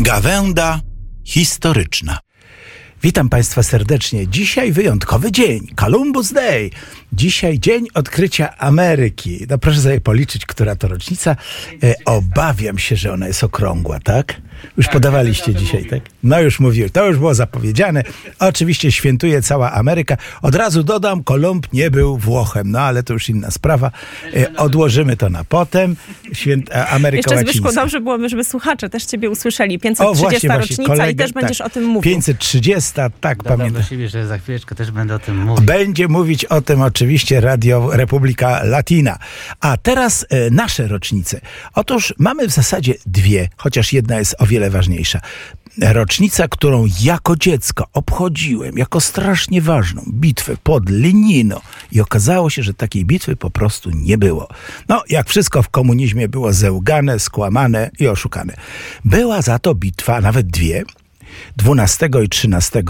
Gawęda historyczna. Witam Państwa serdecznie. Dzisiaj wyjątkowy dzień, Columbus Day. Dzisiaj dzień odkrycia Ameryki. No proszę sobie policzyć, która to rocznica. E, obawiam się, że ona jest okrągła, tak? Już podawaliście dzisiaj, tak? No już mówiłem, to już było zapowiedziane. Oczywiście świętuje cała Ameryka. Od razu dodam, Kolumb nie był Włochem, no ale to już inna sprawa. E, odłożymy to na potem. Święt, e, Ameryka Jeszcze Zbyszku, Łacińska. dobrze byłoby, żeby słuchacze też ciebie usłyszeli. O, 530 właśnie, właśnie, rocznica kolega, i też będziesz tak, o tym mówił. 530, tak, Dodam pamiętam. do siebie, że za chwileczkę też będę o tym mówił. Będzie mówić o tym oczywiście Radio Republika Latina. A teraz e, nasze rocznice. Otóż mamy w zasadzie dwie, chociaż jedna jest o wiele ważniejsza. Rocznica, którą jako dziecko obchodziłem jako strasznie ważną bitwę pod Lenino i okazało się, że takiej bitwy po prostu nie było. No, jak wszystko w komunizmie było zełgane, skłamane i oszukane. Była za to bitwa, nawet dwie, 12 i 13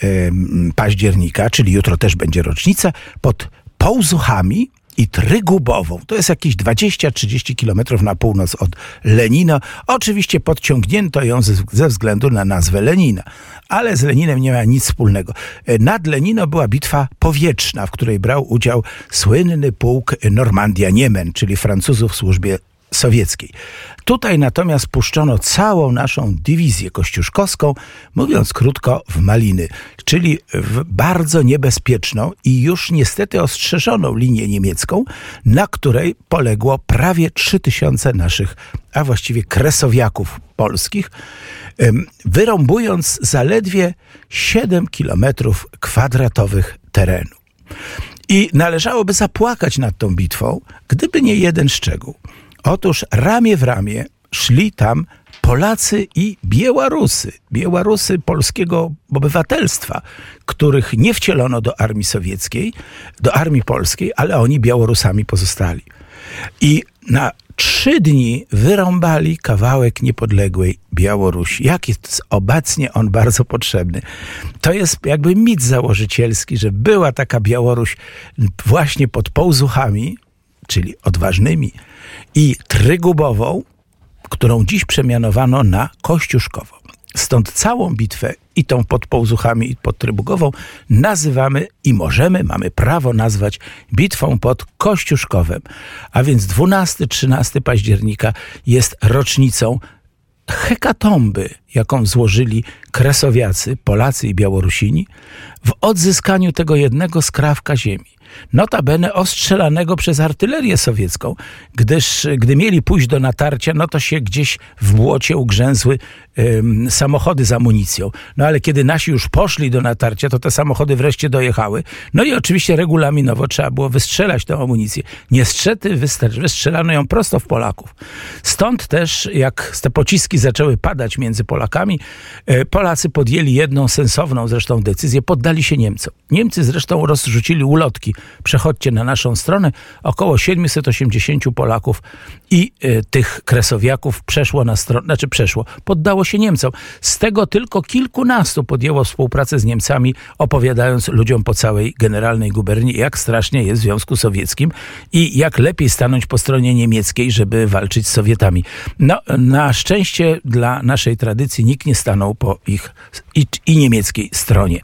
em, października, czyli jutro też będzie rocznica, pod Połzuchami i Trygubową. To jest jakieś 20-30 kilometrów na północ od Lenina. Oczywiście podciągnięto ją ze, względu na nazwę Lenina, ale z Leninem nie ma nic wspólnego. Nad Lenino była bitwa powietrzna, w której brał udział słynny pułk Normandia-Niemen, czyli Francuzów w służbie sowieckiej. Tutaj natomiast puszczono całą naszą dywizję kościuszkowską, mówiąc krótko, w Maliny, czyli w bardzo niebezpieczną i już niestety ostrzeżoną linię niemiecką, na której poległo prawie 3000 naszych, a właściwie kresowiaków polskich, wyrąbując zaledwie 7 kilometrów kwadratowych terenu. I należałoby zapłakać nad tą bitwą, gdyby nie jeden szczegół. Otóż ramię w ramię szli tam Polacy i Białorusy. Białorusy polskiego obywatelstwa, których nie wcielono do armii sowieckiej, do armii polskiej, ale oni Białorusami pozostali. I na trzy dni wyrąbali kawałek niepodległej Białorusi. Jak jest obecnie on bardzo potrzebny. To jest jakby mit założycielski, że była taka Białoruś właśnie pod Połzuchami, czyli odważnymi, i Trygubową, którą dziś przemianowano na Kościuszkową. Stąd całą bitwę i tą pod Połzuchami i pod Trybugową nazywamy i możemy, mamy prawo nazwać bitwą pod Kościuszkowem. A więc 12-13 października jest rocznicą hekatomby, jaką złożyli kresowiacy, Polacy i Białorusini w odzyskaniu tego jednego skrawka ziemi. Notabene ostrzelanego przez artylerię sowiecką, gdyż gdy mieli pójść do natarcia, no to się gdzieś w błocie ugrzęzły em, samochody z amunicją. No ale kiedy nasi już poszli do natarcia, to te samochody wreszcie dojechały. No i oczywiście regulaminowo trzeba było wystrzelać tę amunicję. Niestety wystrzelano ją prosto w Polaków. Stąd też, jak te pociski zaczęły padać między Polakami, e, Polacy podjęli jedną sensowną zresztą decyzję, poddali się Niemcom. Niemcy zresztą rozrzucili ulotki. Przechodźcie na naszą stronę. Około 780 Polaków i e, tych kresowiaków przeszło na stronę, znaczy przeszło, poddało się Niemcom. Z tego tylko kilkunastu podjęło współpracę z Niemcami, opowiadając ludziom po całej generalnej guberni, jak strasznie jest w Związku Sowieckim i jak lepiej stanąć po stronie niemieckiej, żeby walczyć z Sowietami. No, na szczęście dla naszej tradycji nikt nie stanął po ich i, i niemieckiej stronie.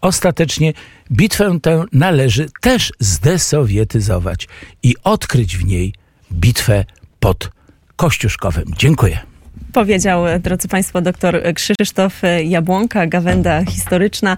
Ostatecznie bitwę tę należy też zdesowietyzować i odkryć w niej bitwę pod Kościuszkowem. Dziękuję. Powiedział, drodzy Państwo, dr Krzysztof Jabłonka, gawenda historyczna.